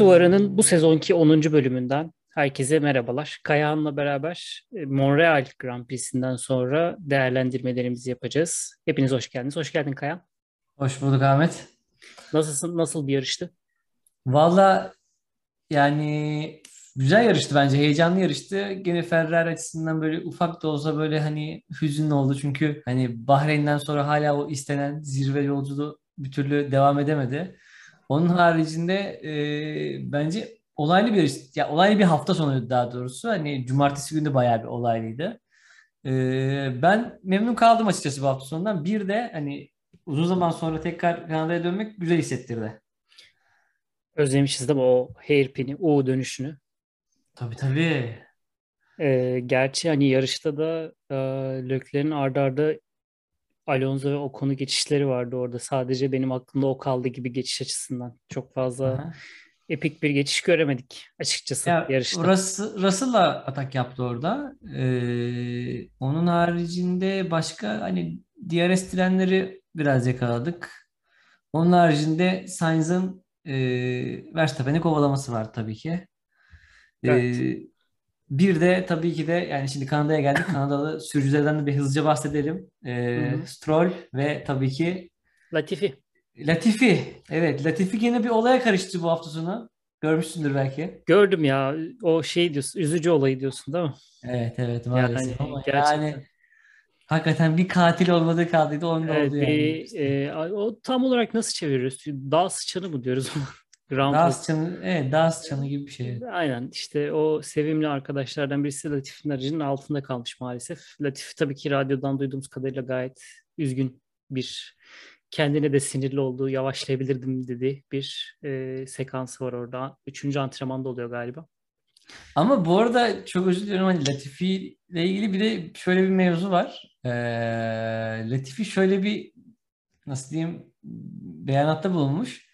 Duvarı'nın bu sezonki 10. bölümünden herkese merhabalar. Kayahan'la beraber e, Montreal Grand Prix'sinden sonra değerlendirmelerimizi yapacağız. Hepiniz hoş geldiniz. Hoş geldin Kayahan. Hoş bulduk Ahmet. Nasılsın? Nasıl bir yarıştı? Valla yani güzel yarıştı bence. Heyecanlı yarıştı. Gene Ferrari açısından böyle ufak da olsa böyle hani hüzünlü oldu. Çünkü hani Bahreyn'den sonra hala o istenen zirve yolculuğu bir türlü devam edemedi. Onun haricinde e, bence olaylı bir ya olaylı bir hafta sonuydu daha doğrusu. Hani cumartesi günü de bayağı bir olaylıydı. E, ben memnun kaldım açıkçası bu hafta sonundan. Bir de hani uzun zaman sonra tekrar Kanada'ya dönmek güzel hissettirdi. Özlemişiz mi o hairpin'i, U dönüşünü? Tabii tabii. E, gerçi hani yarışta da e, Leclerc'in arda arda Alonso ve Ocon'u geçişleri vardı orada. Sadece benim aklımda o kaldı gibi geçiş açısından. Çok fazla Aha. epik bir geçiş göremedik açıkçası ya, yarışta. Russell, Russell'la atak yaptı orada. Ee, onun haricinde başka hani DRS trenleri biraz yakaladık. Onun haricinde Sainz'ın e, Verstappen'i kovalaması var tabii ki. Evet. Ee, bir de tabii ki de yani şimdi Kanada'ya geldik. Kanadalı sürücülerden de bir hızlıca bahsedelim. Ee, Stroll ve tabii ki Latifi. Latifi. Evet Latifi yine bir olaya karıştı bu hafta sonu. Görmüşsündür belki. Gördüm ya. O şey diyorsun. Üzücü olayı diyorsun değil mi? Evet evet maalesef. Yani, Ama gerçekten. yani hakikaten bir katil olmadığı kaldıydı. Onda evet, oldu yani. Bir, e, o tam olarak nasıl çeviriyoruz? Dağ sıçanı mı diyoruz? Grand Dağız çanı, evet Dağız çanı gibi bir şey. Aynen işte o sevimli arkadaşlardan birisi Latif'in aracının altında kalmış maalesef. Latif tabii ki radyodan duyduğumuz kadarıyla gayet üzgün bir kendine de sinirli olduğu yavaşlayabilirdim dedi bir e, sekansı var orada. Üçüncü antrenmanda oluyor galiba. Ama bu arada çok özür diliyorum hani Latifi ile ilgili bir de şöyle bir mevzu var. Ee, Latifi şöyle bir nasıl diyeyim beyanatta bulunmuş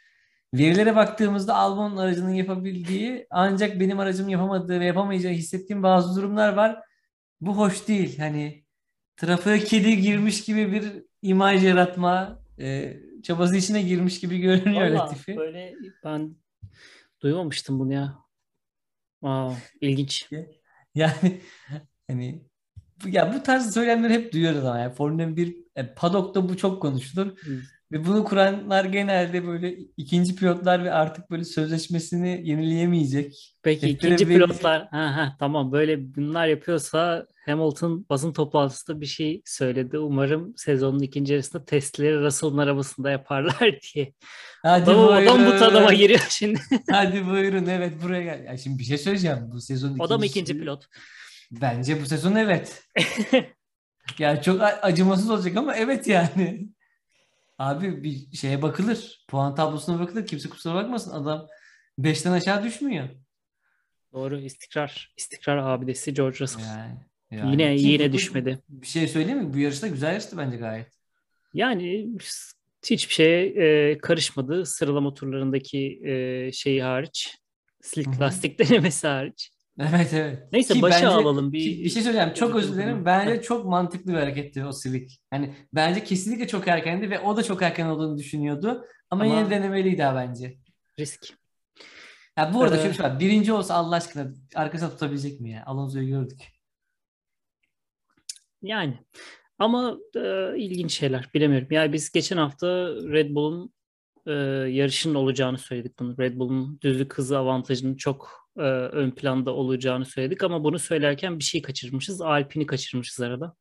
Verilere baktığımızda Albon'un aracının yapabildiği ancak benim aracım yapamadığı ve yapamayacağı hissettiğim bazı durumlar var. Bu hoş değil. Hani trafiğe kedi girmiş gibi bir imaj yaratma e, çabası içine girmiş gibi görünüyor Vallahi Latifi. Böyle ben duymamıştım bunu ya. Aa, ilginç. Yani hani ya bu tarz söylemleri hep duyuyoruz ama yani Formula 1 yani paddock'ta bu çok konuşulur. Ve bunu kuranlar genelde böyle ikinci pilotlar ve artık böyle sözleşmesini yenileyemeyecek. Peki ikinci pilotlar ha, ha, tamam böyle bunlar yapıyorsa Hamilton basın toplantısında bir şey söyledi. Umarım sezonun ikinci yarısında testleri Russell'ın arabasında yaparlar diye. Hadi adam, buyurun. adam bu tanıma giriyor şimdi. Hadi buyurun evet buraya gel. Ya şimdi bir şey söyleyeceğim. Bu sezon da mı ikinci pilot? Bence bu sezon evet. yani çok acımasız olacak ama evet yani. Abi bir şeye bakılır. Puan tablosuna bakılır. Kimse kusura bakmasın. Adam 5'ten aşağı düşmüyor. Doğru. istikrar. İstikrar abidesi George Russell. Yani, yani. Yine Ki yine bu, düşmedi. Bir şey söyleyeyim mi? Bu yarışta güzel yarıştı bence gayet. Yani hiçbir şeye e, karışmadı. Sıralama turlarındaki e, şeyi hariç. Slick lastik denemesi hariç. Evet evet. Neyse ki başa bence, alalım. Bir, bir şey söyleyeceğim. Çok özür dilerim. Bence çok mantıklı bir hareketti o Slick. Hani bence kesinlikle çok erkendi ve o da çok erken olduğunu düşünüyordu. Ama, Ama yine denemeliydi ha bence. Risk. Ya bu arada ee... şöyle şey var. Birinci olsa Allah aşkına arkasına tutabilecek mi ya? Alonso'yu gördük. Yani. Ama e, ilginç şeyler. Bilemiyorum. Yani biz geçen hafta Red Bull'un e, yarışının olacağını söyledik bunu. Red Bull'un düzlük hızı avantajının çok e, ön planda olacağını söyledik ama bunu söylerken bir şey kaçırmışız. Alpini kaçırmışız arada.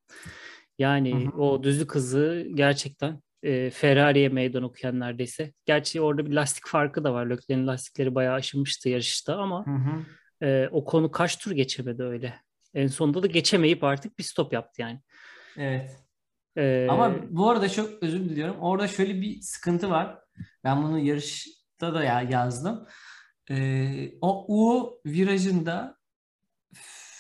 Yani hı hı. o düzlük hızı gerçekten e, Ferrari'ye meydan okuyan neredeyse. Gerçi orada bir lastik farkı da var. Leclerc'in lastikleri bayağı aşınmıştı yarışta ama hı hı. E, o konu kaç tur geçemedi öyle. En sonunda da geçemeyip artık bir stop yaptı yani. Evet. Ee, ama bu arada çok özür diliyorum. Orada şöyle bir sıkıntı var. Ben bunu yarışta da ya yazdım. Ee, o U virajında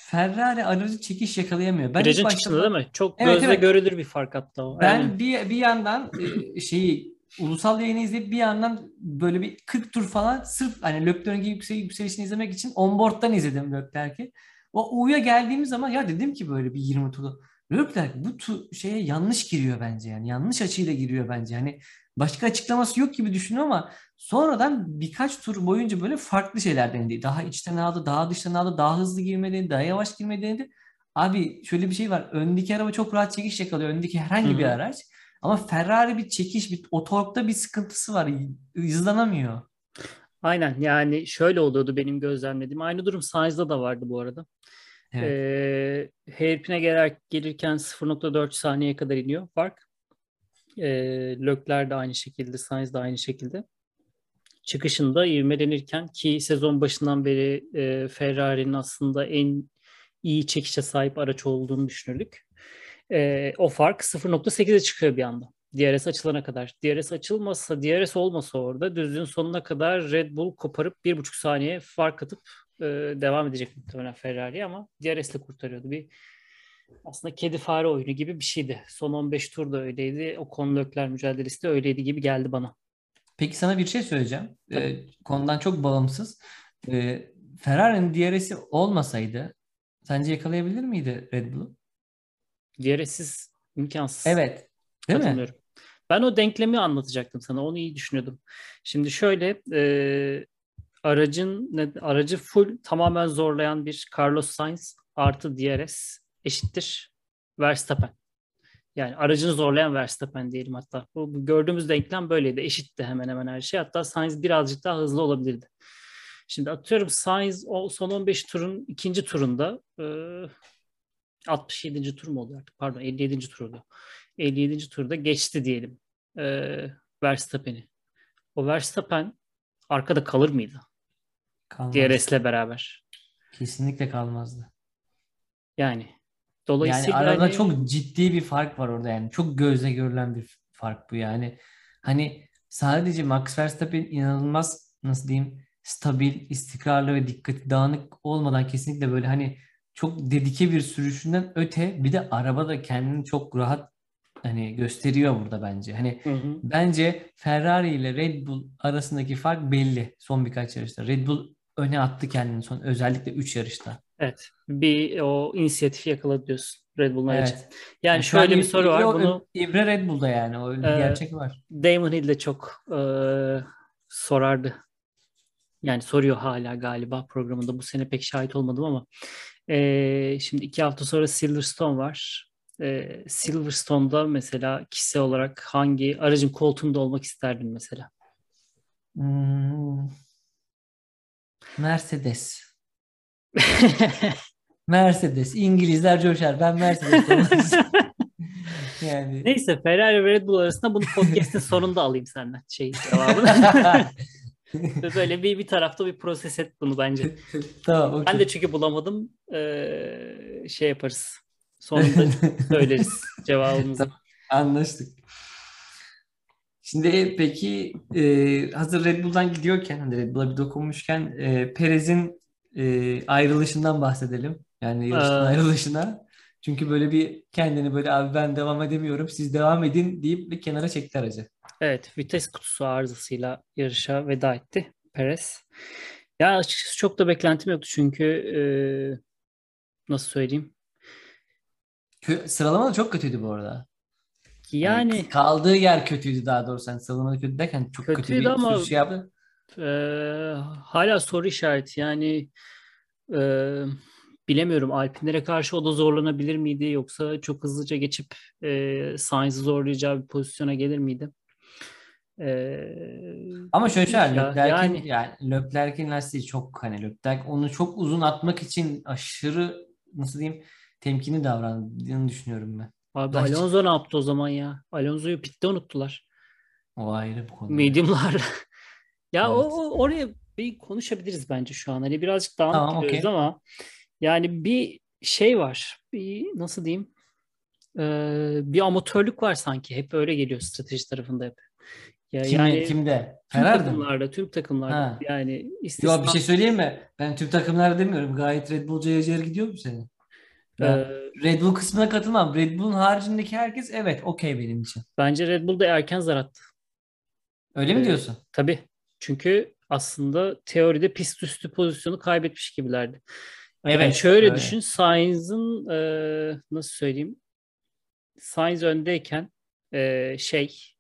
Ferrari aracı çekiş yakalayamıyor. Ben Virajın başta... çıkışında değil mi? Çok evet, gözle evet. görülür bir fark hatta o. Ben Aynen. bir, bir yandan e, şeyi ulusal yayını izleyip bir yandan böyle bir 40 tur falan sırf hani Leclerc'in yüksel, yükselişini izlemek için onboard'dan izledim Leclerc'i. O U'ya geldiğimiz zaman ya dedim ki böyle bir 20 turda Leclerc bu tu, şeye yanlış giriyor bence yani yanlış açıyla giriyor bence. Yani başka açıklaması yok gibi düşünüyorum ama sonradan birkaç tur boyunca böyle farklı şeyler denedi. Daha içten aldı, daha dıştan aldı, daha hızlı girme denedi, daha yavaş girme denedi. Abi şöyle bir şey var. Öndeki araba çok rahat çekiş yakalıyor. Öndeki herhangi Hı-hı. bir araç. Ama Ferrari bir çekiş, bir o torkta bir sıkıntısı var. Hızlanamıyor. Aynen yani şöyle oluyordu benim gözlemlediğim. Aynı durum Sainz'da da vardı bu arada. Evet. Ee, hairpin'e gelir, gelirken 0.4 saniyeye kadar iniyor fark. Ee, Lökler de aynı şekilde, Sainz de aynı şekilde. Çıkışında ivmelenirken ki sezon başından beri e, Ferrari'nin aslında en iyi çekişe sahip araç olduğunu düşünürdük. E, o fark 0.8'e çıkıyor bir anda. DRS açılana kadar. DRS açılmasa, DRS olmasa orada düzlüğün sonuna kadar Red Bull koparıp bir buçuk saniye fark atıp e, devam edecek muhtemelen Ferrari ama DRS ile kurtarıyordu. Bir aslında kedi fare oyunu gibi bir şeydi. Son 15 tur da öyleydi. O konlökler mücadelesi de öyleydi gibi geldi bana. Peki sana bir şey söyleyeceğim. Ee, konudan çok bağımsız. Ee, Ferrari'nin DRS'i olmasaydı sence yakalayabilir miydi Red Bull'u? DRS'siz imkansız. Evet. Değil mi? Ben o denklemi anlatacaktım sana. Onu iyi düşünüyordum. Şimdi şöyle e, aracın aracı full tamamen zorlayan bir Carlos Sainz artı DRS eşittir Verstappen. Yani aracını zorlayan Verstappen diyelim hatta. Bu, gördüğümüz denklem böyleydi. Eşitti hemen hemen her şey. Hatta Sainz birazcık daha hızlı olabilirdi. Şimdi atıyorum Sainz o son 15 turun ikinci turunda e, 67. tur mu oluyor artık? Pardon 57. tur oluyor. 57. turda geçti diyelim e, Verstappen'i. O Verstappen arkada kalır mıydı? Kalmaz. DRS'le beraber. Kesinlikle kalmazdı. Yani dolayısıyla yani arada hani... çok ciddi bir fark var orada yani. Çok gözle görülen bir fark bu yani. Hani sadece Max Verstappen inanılmaz nasıl diyeyim stabil, istikrarlı ve dikkati dağınık olmadan kesinlikle böyle hani çok dedike bir sürüşünden öte bir de araba da kendini çok rahat hani gösteriyor burada bence. Hani hı hı. bence Ferrari ile Red Bull arasındaki fark belli son birkaç yarışta. Red Bull öne attı kendini son özellikle 3 yarışta. Evet. Bir o inisiyatifi yakaladı diyorsun Red Bull'un aracı. Evet. Yani, Yani şu şöyle bir soru var. İbre- Bunu İbre Red Bull'da yani öyle bir Ee, gerçek var. Damon Hill de çok e, sorardı. Yani soruyor hala galiba programında. Bu sene pek şahit olmadım ama e, şimdi iki hafta sonra Silverstone var. E, Silverstone'da mesela kişisel olarak hangi aracın koltuğunda olmak isterdin mesela? Hmm. Mercedes. Mercedes. İngilizler coşar. Ben Mercedes yani. Neyse Ferrari ve Red Bull arasında bunu podcast'in sonunda alayım senden şey cevabını. Böyle bir bir tarafta bir proses et bunu bence. tamam. Okay. Ben de çünkü bulamadım. Ee, şey yaparız. Sonunda söyleriz cevabımızı. Tamam, Anlaştık. Şimdi peki e, hazır Red Bull'dan gidiyorken hani Red Bull'a bir dokunmuşken e, Perez'in e, ayrılışından bahsedelim. Yani yarıştan Aa. ayrılışına. Çünkü böyle bir kendini böyle abi ben devam edemiyorum siz devam edin deyip bir kenara çekti aracı. Evet, vites kutusu arızasıyla yarışa veda etti Perez. Ya açıkçası çok da beklentim yoktu çünkü e, nasıl söyleyeyim? Sıralama da çok kötüydü bu arada. Yani kaldığı yer kötüydü daha doğrusu. Yani sıralama kötü derken çok kötü Kötüydü bir ama- sürüş yaptı. E, hala soru işareti. Yani e, bilemiyorum Alpinlere karşı o da zorlanabilir miydi yoksa çok hızlıca geçip e, Sainz'ı zorlayacağı bir pozisyona gelir miydi? E, Ama şöyle şey Leclerc'in yani- yani Leclerc'in lastiği çok hani Leclerc onu çok uzun atmak için aşırı nasıl diyeyim temkinli davrandığını düşünüyorum ben. Abi Daha hiç- Alonso ne yaptı o zaman ya? Alonso'yu pitte unuttular. O ayrı bir konu. Medium'lar. ya o, Evet. o- oraya bir konuşabiliriz bence şu an. Hani birazcık dağınık Tamam, gidiyoruz okey. ama yani bir şey var. Bir nasıl diyeyim? Ee, bir amatörlük var sanki. Hep öyle geliyor strateji tarafında hep. Ya Kim, yani kimde? tüm Ferrari'de mi? takımlarda, tüm takımlarda Ha. yani istisna bir şey söyleyeyim mi? Ben tüm takımlar demiyorum. Gayet Red Bull cayır gidiyor mu senin? Ben Ee, Red Bull kısmına katılmam. Red Bull'un haricindeki herkes evet okey benim için. bence Red Bull da erken zar attı. Öyle mi Evet. diyorsun? Tabii. Çünkü aslında teoride pist üstü pozisyonu kaybetmiş gibilerdi. Yani Evet, şöyle öyle. düşün. Sainz'ın e, nasıl söyleyeyim? Sainz öndeyken e, şey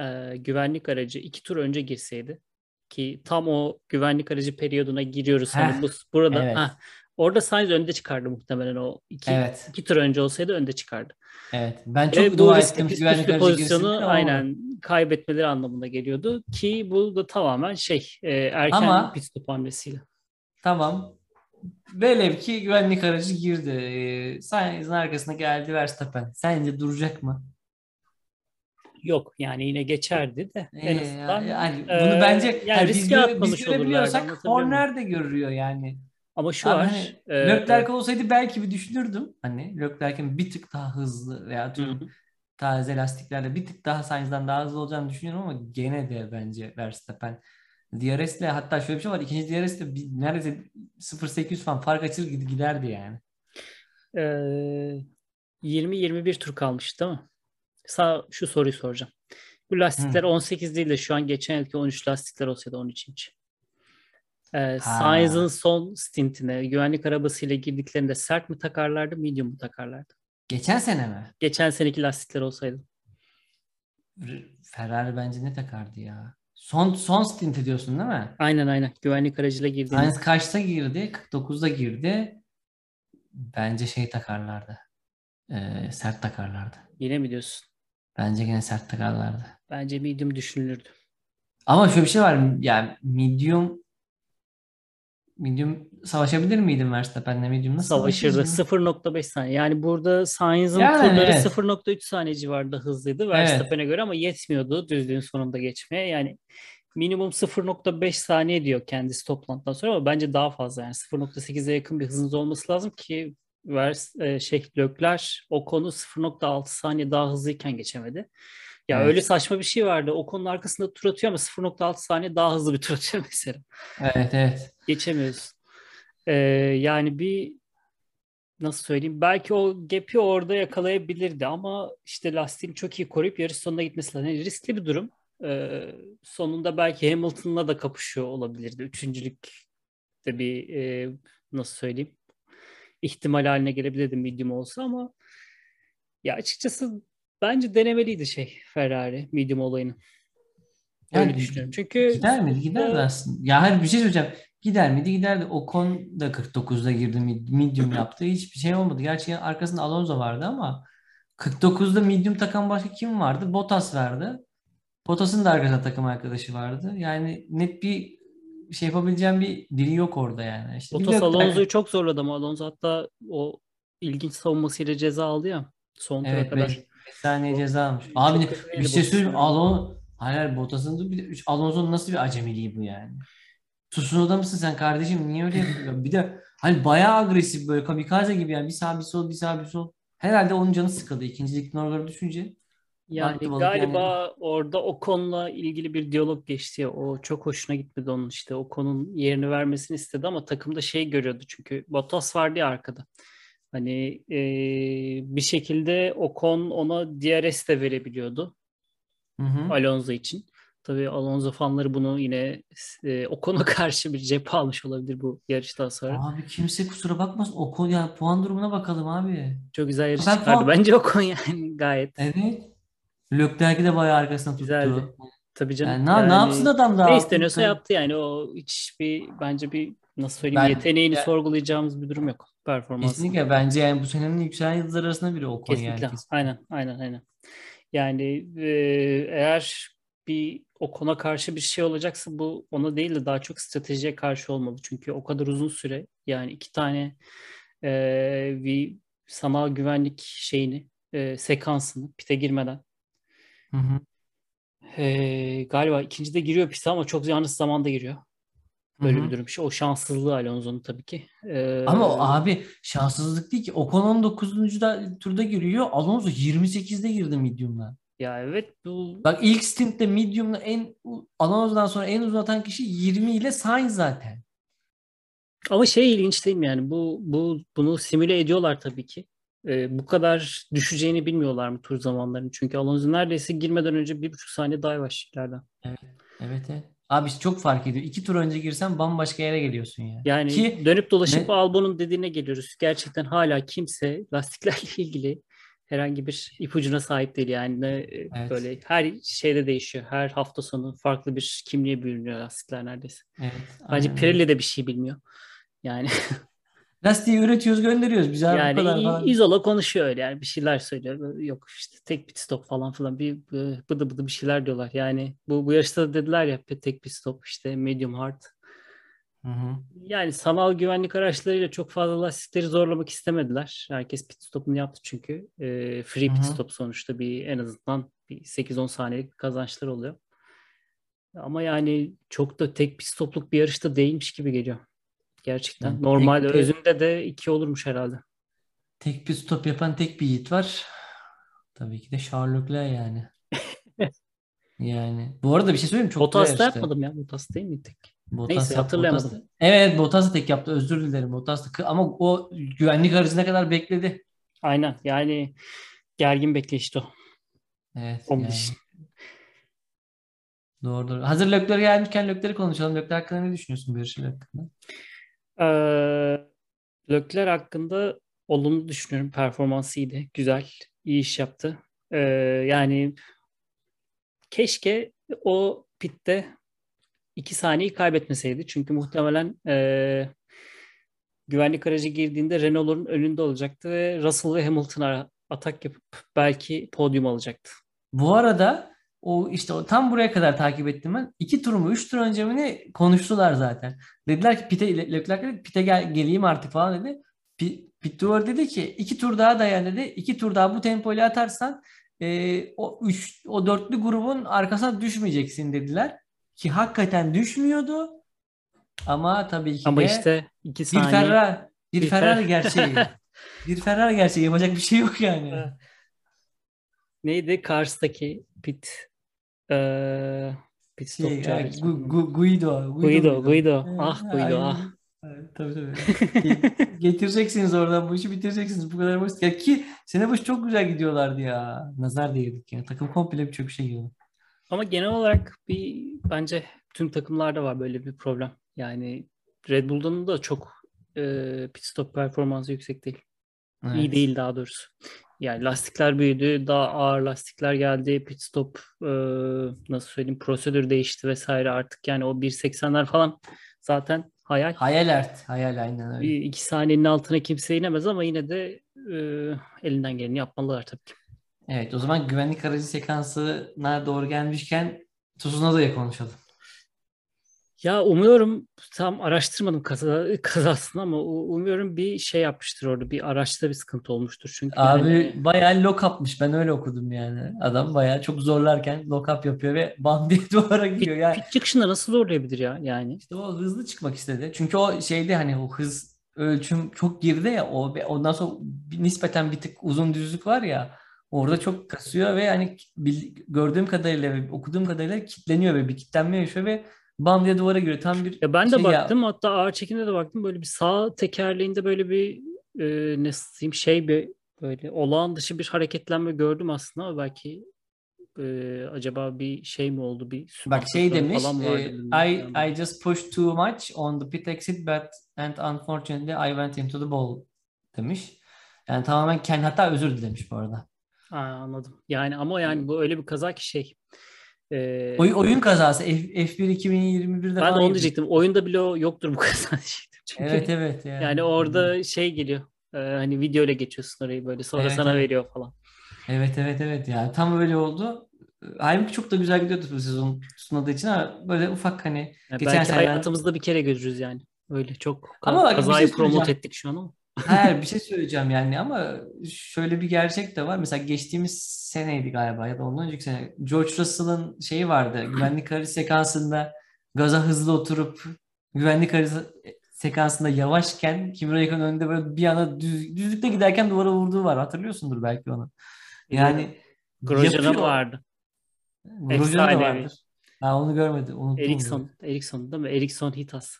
e, güvenlik aracı iki tur önce girseydi ki tam o güvenlik aracı periyoduna giriyoruz. Heh, hani bu burada evet. heh, orada Sainz önde çıkardı muhtemelen o iki, Evet. iki tur önce olsaydı önde çıkardı. Evet. Ben çok bu dua ettim güvenlik pozisyonu ama aynen kaybetmeleri anlamına geliyordu ki bu da tamamen şey e, erken Ama- pit stop hamlesiyle. Tamam. Velev ki güvenlik aracı girdi. Ee, Sainz'in arkasına geldi Verstappen. Sence duracak mı? Yok yani yine geçerdi de en Ee, azından yani e, bunu bence yani yani biz, riske biz atmamış olurlardı, görebiliyorsak? Horner de görüyor yani. Ama şu Abi var. hani e, Leclerc olsaydı belki bir düşünürdüm. Hani Leclerc'in bir tık daha hızlı veya Hı tüm hı. taze lastiklerle bir tık daha Sainz'dan daha hızlı olacağını düşünüyorum ama gene de bence Verstappen. DRS'le hatta şöyle bir şey var. İkinci DRS'le neredeyse 0.800 falan fark açılır gid- giderdi yani. Ee, 20-21 tur kalmış değil mi? Sağ şu soruyu soracağım. Bu lastikler 18 değil de şu an geçen yılki 13 lastikler olsaydı 13 inç. Ee, Ha. Sainz'ın son stintine güvenlik arabasıyla girdiklerinde sert mi takarlardı, medium mu takarlardı? Geçen sene mi? Geçen seneki lastikler olsaydı. Ferrari bence ne takardı ya? Son son stint ediyorsun değil mi? Aynen aynen. Güvenlik aracıyla girdiğinde. Sainz kaçta girdi? 49'da girdi. Bence şey takarlardı. Ee, sert takarlardı. Yine mi diyorsun? Bence yine sert takarlardı. Bence medium düşünülürdü. Ama şöyle bir şey var. Yani medium medium savaşabilir miydin Verstappen'le medium nasıl Savaşırdı. savaşırsın? 0.5 saniye. Yani burada Sainz'ın Yani turları evet. 0.3 saniye civarında hızlıydı Verstappen'e göre ama yetmiyordu düzlüğün sonunda geçmeye. Yani minimum 0.5 saniye diyor kendisi toplantıdan sonra ama bence daha fazla yani 0.8'e yakın bir hızınız olması lazım ki Vers, e, şey Leclerc o konu 0.6 saniye daha hızlıyken geçemedi. Ya Evet. öyle saçma bir şey vardı. O konunun arkasında tur atıyor ama 0.6 saniye daha hızlı bir tur atıyor mesela. Evet evet. Geçemiyorsun. Ee, yani bir nasıl söyleyeyim belki o gap'i orada yakalayabilirdi ama işte lastiğini çok iyi koruyup yarış sonuna gitmesi lazım. Yani riskli bir durum. Ee, sonunda belki Hamilton'la da kapışıyor olabilirdi. Üçüncülük de bir e, nasıl söyleyeyim ihtimal haline gelebilirdi medium olsa ama ya açıkçası bence denemeliydi şey Ferrari medium olayını. Öyle Yani düşünüyorum. Çünkü Gider miydi? Giderdi Ee, aslında. Ya hayır bir şey söyleyeceğim. Gider miydi? Giderdi. Ocon da 49'da girdi. Medium yaptı. Hiçbir şey olmadı. Gerçi arkasında Alonso vardı ama 49'da medium takan başka kim vardı? Bottas vardı. Bottas'ın da arkasında takım arkadaşı vardı. Yani net bir şey yapabileceğim bir biri yok orada yani. İşte Bottas Alonso'yu çok zorladı ama Alonso hatta o ilginç savunmasıyla ceza aldı ya son tura Evet kadar. 5 saniye ceza almış. Abi bir şey söyleyeyim? Bottas'ın. Alonso hayır Bottas'ın da bir de- Alonso'nun nasıl bir acemiliği bu yani? Tsunoda mısın sen kardeşim? Niye öyle yapıyorsun? Bir de hani bayağı agresif böyle kamikaze gibi yani bir sağ bir sol bir sağ bir sol. Herhalde onun canı sıkıldı. İkincilikten oraları düşünce. Yani galiba orada o konuyla ilgili bir diyalog geçti. O çok hoşuna gitmedi onun işte. O konunun yerini vermesini istedi ama takımda şey görüyordu çünkü Bottas vardı ya arkada. Hani e, bir şekilde Ocon ona DRS de verebiliyordu Hı hı. Alonso için. Tabii Alonso fanları bunu yine e, Ocon'a karşı bir cephe almış olabilir bu yarıştan sonra. Abi kimse kusura bakmasın. O konu ya puan durumuna bakalım abi. Çok güzel yarış Ben çıkardı. puan- Bence Ocon yani gayet Evet. Leclerc'i de bayağı arkasına tuttu. güzeldi. Tabii canım. Yani ne, ne yapsın adam daha? Ne isteniyorsa yaptı yani. O hiç bir bence bir nasıl söyleyeyim Ben- yeteneğini Ya- sorgulayacağımız bir durum yok. Performans. Kesinlikle bence yani bu senenin yükselen yıldızlar arasında biri Ocon yani. Kesinlikle. Kesinlikle. Aynen, aynen, aynen. Yani e, eğer bir o kona karşı bir şey olacaksa bu ona değil de daha çok stratejiye karşı olmalı. Çünkü o kadar uzun süre yani iki tane e, bir sanal güvenlik şeyini e, sekansını pite girmeden Hı hı. e, galiba ikincide giriyor piste ama çok yalnız zamanda giriyor. Böyle Hı hı. bir durum. İşte o şanssızlığı Alonso'nun tabii ki. E, Ama o abi şanssızlık değil ki. Ocon 19. Da, turda giriyor. Alonso 28'de girdi medium'la. ya evet bu Bak ilk stintte medium'la en Alonso'dan sonra en uzun atan kişi 20 ile Sainz zaten. Ama şey ilginç değil mi yani bu bu bunu simüle ediyorlar tabii ki. Ee, bu kadar düşeceğini bilmiyorlar mı tur zamanlarını? Çünkü Alonso neredeyse girmeden önce bir buçuk saniye daha yavaş ileriden. Evet evet. Abi çok fark ediyor. İki tur önce girsen bambaşka yere geliyorsun ya. Yani Ki dönüp dolaşıp ne- Albon'un dediğine geliyoruz. Gerçekten hala kimse lastiklerle ilgili herhangi bir ipucuna sahip değil yani e, Evet. böyle her şeyde değişiyor. Her hafta sonu farklı bir kimliğe bürünüyor lastikler neredeyse. Evet. Bence. Pirelli de bir şey bilmiyor. Yani Lastiği üretiyoruz gönderiyoruz. Biz abi bu yani kadar falan. İzola konuşuyor öyle yani bir şeyler söylüyor. Yok işte tek pit stop falan filan bir bir bıdı bıdı bir şeyler diyorlar. Yani bu bu yarışta da dediler ya tek pit stop işte medium hard. Hı hı. Yani sanal güvenlik araçlarıyla çok fazla lastikleri zorlamak istemediler. Herkes pit stopunu yaptı çünkü. Ee, free pit hı. stop sonuçta bir en azından bir 8-10 saniyelik kazançlar oluyor. Ama yani çok da tek pit stopluk bir yarışta değilmiş gibi geliyor. Gerçekten. Yani Normal tek bir- özünde de iki olurmuş herhalde. Tek bir stop yapan tek bir yiğit var. Tabii ki de Leclerc yani. Yani. Bu arada bir şey söyleyeyim? Çok güzel da yapmadım ya. Bottas değil mi tek? Bottas Neyse, hatırlayamadım. Bottas da- Evet Bottas da tek yaptı. Özür dilerim Bottas da. Ama o güvenlik aracına kadar bekledi. Aynen. Yani gergin bekleyişti o. Evet Onun yani. için. Doğru doğru. Hazır Leclerc gelmişken Leclerc'i konuşalım. Leclerc hakkında ne düşünüyorsun bu yarışı hakkında? Ee, Leclerc hakkında olumlu düşünüyorum. Performansı iyiydi. Güzel. iyi iş yaptı. Ee, yani keşke o pitte iki saniyeyi kaybetmeseydi. Çünkü muhtemelen ee, güvenlik aracı girdiğinde Renault'un önünde olacaktı ve Russell ve Hamilton'a atak yapıp belki podyum alacaktı. Bu arada o işte o, tam buraya kadar takip ettim ben. İki tur mu, üç tur önce mi ne konuştular zaten. Dediler ki Pite, Le- Leclerc dedi Pite gel, geleyim artık falan dedi. Pi- Pit Stewart dedi ki iki tur daha dayan dedi. İki tur daha bu tempoyla atarsan e, o üç, o dörtlü grubun arkasına düşmeyeceksin dediler. Ki hakikaten düşmüyordu. Ama tabii ki Ama de işte iki bir saniye Ferrari, bir bir Ferrari Fer- gerçeği. Bir Ferrari gerçeği yapacak bir şey yok yani. Neydi? Kars'taki pit ee, pit Şey, stopçu ya, aracı. Gu- Gu- Guido, Guido? Guido. Evet, Ah Guido, ah. Evet, tabii tabii. Ge- Getireceksiniz oradan bu işi bitireceksiniz. Bu kadar basit. Ya ki sene başı çok güzel gidiyorlardı ya. Nazar değdirdik ya. Takım komple birçok şey yiyor. Ama genel olarak bir bence tüm takımlarda var böyle bir problem. Yani Red Bull'dan da çok e, pit stop performansı yüksek değil. İyi Evet. değil daha doğrusu. Yani lastikler büyüdü, daha ağır lastikler geldi, pit stop e, nasıl söyleyeyim prosedür değişti vesaire artık yani o 1.80'ler falan zaten hayal. Hayal ert. Hayal aynen öyle. Bir iki saniyenin altına kimse inemez ama yine de e, elinden geleni yapmalılar tabii ki. Evet o zaman güvenlik aracı sekansına doğru gelmişken Tsunoda'ya konuşalım. Ya umuyorum tam araştırmadım kaza, kazasını ama umuyorum bir şey yapmıştır orada. Bir araçta bir sıkıntı olmuştur. Çünkü Abi yani bayağı lock up'mış. Ben öyle okudum yani. Adam bayağı çok zorlarken lock up yapıyor ve bam diye duvara gidiyor. Yani pit çıkışında nasıl zorlayabilir ya yani? İşte o hızlı çıkmak istedi. Çünkü o şeyde hani o hız ölçüm çok girdi ya o ve ondan sonra nispeten bir tık uzun düzlük var ya orada çok kasıyor ve hani gördüğüm kadarıyla ve okuduğum kadarıyla kitleniyor ve bir kitlenme yaşıyor ve bam diye duvara giriyor. Tam bir Ya ben de şey ya- baktım hatta ağır çekimde de baktım böyle bir sağ tekerleğinde böyle bir e, nasıl diyeyim şey bir böyle olağan dışı bir hareketlenme gördüm aslında ama belki e, acaba bir şey mi oldu bir Bak şey demiş falan e, I, yani. I just pushed too much on the pit exit but and unfortunately I went into the ball demiş. Yani tamamen kendi hatta özür dilemiş bu arada. Ha, anladım. Yani ama yani bu öyle bir kaza ki şey e, Oy- oyun kazası F, F1 2021'de ben de onu gibi. diyecektim. Oyunda bile yoktur bu kaza diyecektim. Çünkü Evet evet yani. yani orada şey geliyor. e, hani video ile geçiyorsun orayı böyle sonra Evet, sana evet. veriyor falan. Evet evet evet yani tam öyle oldu. Halbuki çok da güzel gidiyordu bu sezon Tsunoda için ama böyle ufak hani Yani geçen belki sene hayatımızda bir kere görürüz yani. Öyle çok Ama bak şey kazayı promote söyleyeceğim. ettik şu an ama. Hayır bir şey söyleyeceğim yani ama şöyle bir gerçek de var. Mesela geçtiğimiz seneydi galiba ya da ondan önceki sene George Russell'ın şeyi vardı. Güvenlik aracı sekansında gaza hızlı oturup güvenlik aracı sekansında yavaşken Kimi Räikkönen önünde böyle bir anda düz, düzlükte giderken duvara vurduğu var. Hatırlıyorsundur belki onu. Yani Grosjean yapıyor. vardı. Grosjean da vardır. Ha onu görmedim. Unuttum. Ericsson, Ericsson değil mi? Ericsson Hitas.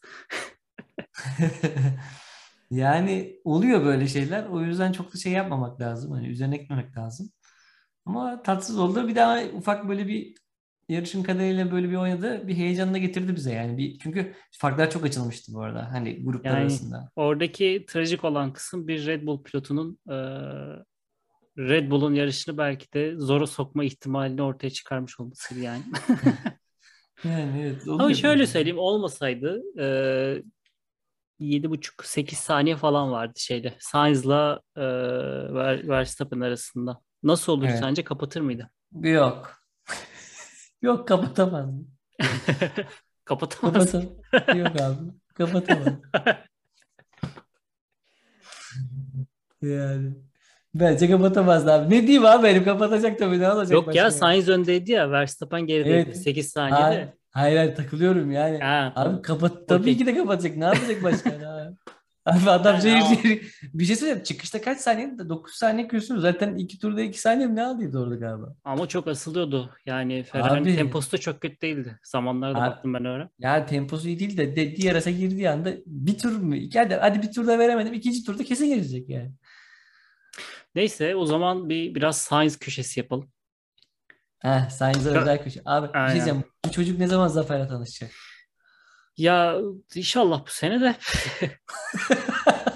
Yani oluyor böyle şeyler. O yüzden çok da şey yapmamak lazım. Hani üzerine gitmemek lazım. Ama tatsız oldu. Bir daha ufak böyle bir yarışın kadarıyla böyle bir oynadı. Bir heyecanını getirdi bize yani. Bir, çünkü farklar çok açılmıştı bu arada. Hani gruplar Yani arasında. Oradaki trajik olan kısım bir Red Bull pilotunun eee, Red Bull'un yarışını belki de zora sokma ihtimalini ortaya çıkarmış olmasıydı yani. Yani evet. Ama şöyle söyleyeyim olmasaydı e, 7,5-8 saniye falan vardı şeyde. Sainz'la e, Verstappen arasında. Nasıl olur Evet. sence kapatır mıydı? Yok. Yok kapatamaz. Kapatamaz. Kapatamaz. Yok abi. Kapatamaz. Yani. Bence kapatamaz abi. Ne diyeyim abi benim kapatacak tabii ne olacak Yok ya başka? Sainz öndeydi ya Verstappen gerideydi. Evet. 8 Hayır, saniyede. Hayır, hayır, takılıyorum yani. Ha, Abi kapat tabii ki de kapatacak. Ne yapacak başka ya? Abi adam şehir. Bir şey söyleyeyim. Çıkışta kaç saniye? 9 saniye kürsün. Zaten iki turda 2 saniye mi ne aldıydı orada galiba? Ama çok asılıyordu. Yani Ferrari'nin Abi. temposu da çok kötü değildi. Zamanlarda Abi. baktım ben öyle. Ya temposu iyi değil de, de diğer arasa girdiği anda bir tur mu? Hadi, hadi bir turda veremedim. ikinci turda kesin gelecek yani. Neyse o zaman bir biraz Sainz köşesi yapalım. Heh, Sainz'e Ya- özel köşe. Abi bir şey Aynen. diyeceğim. Bu çocuk ne zaman Zafer'le tanışacak? Ya inşallah bu sene de.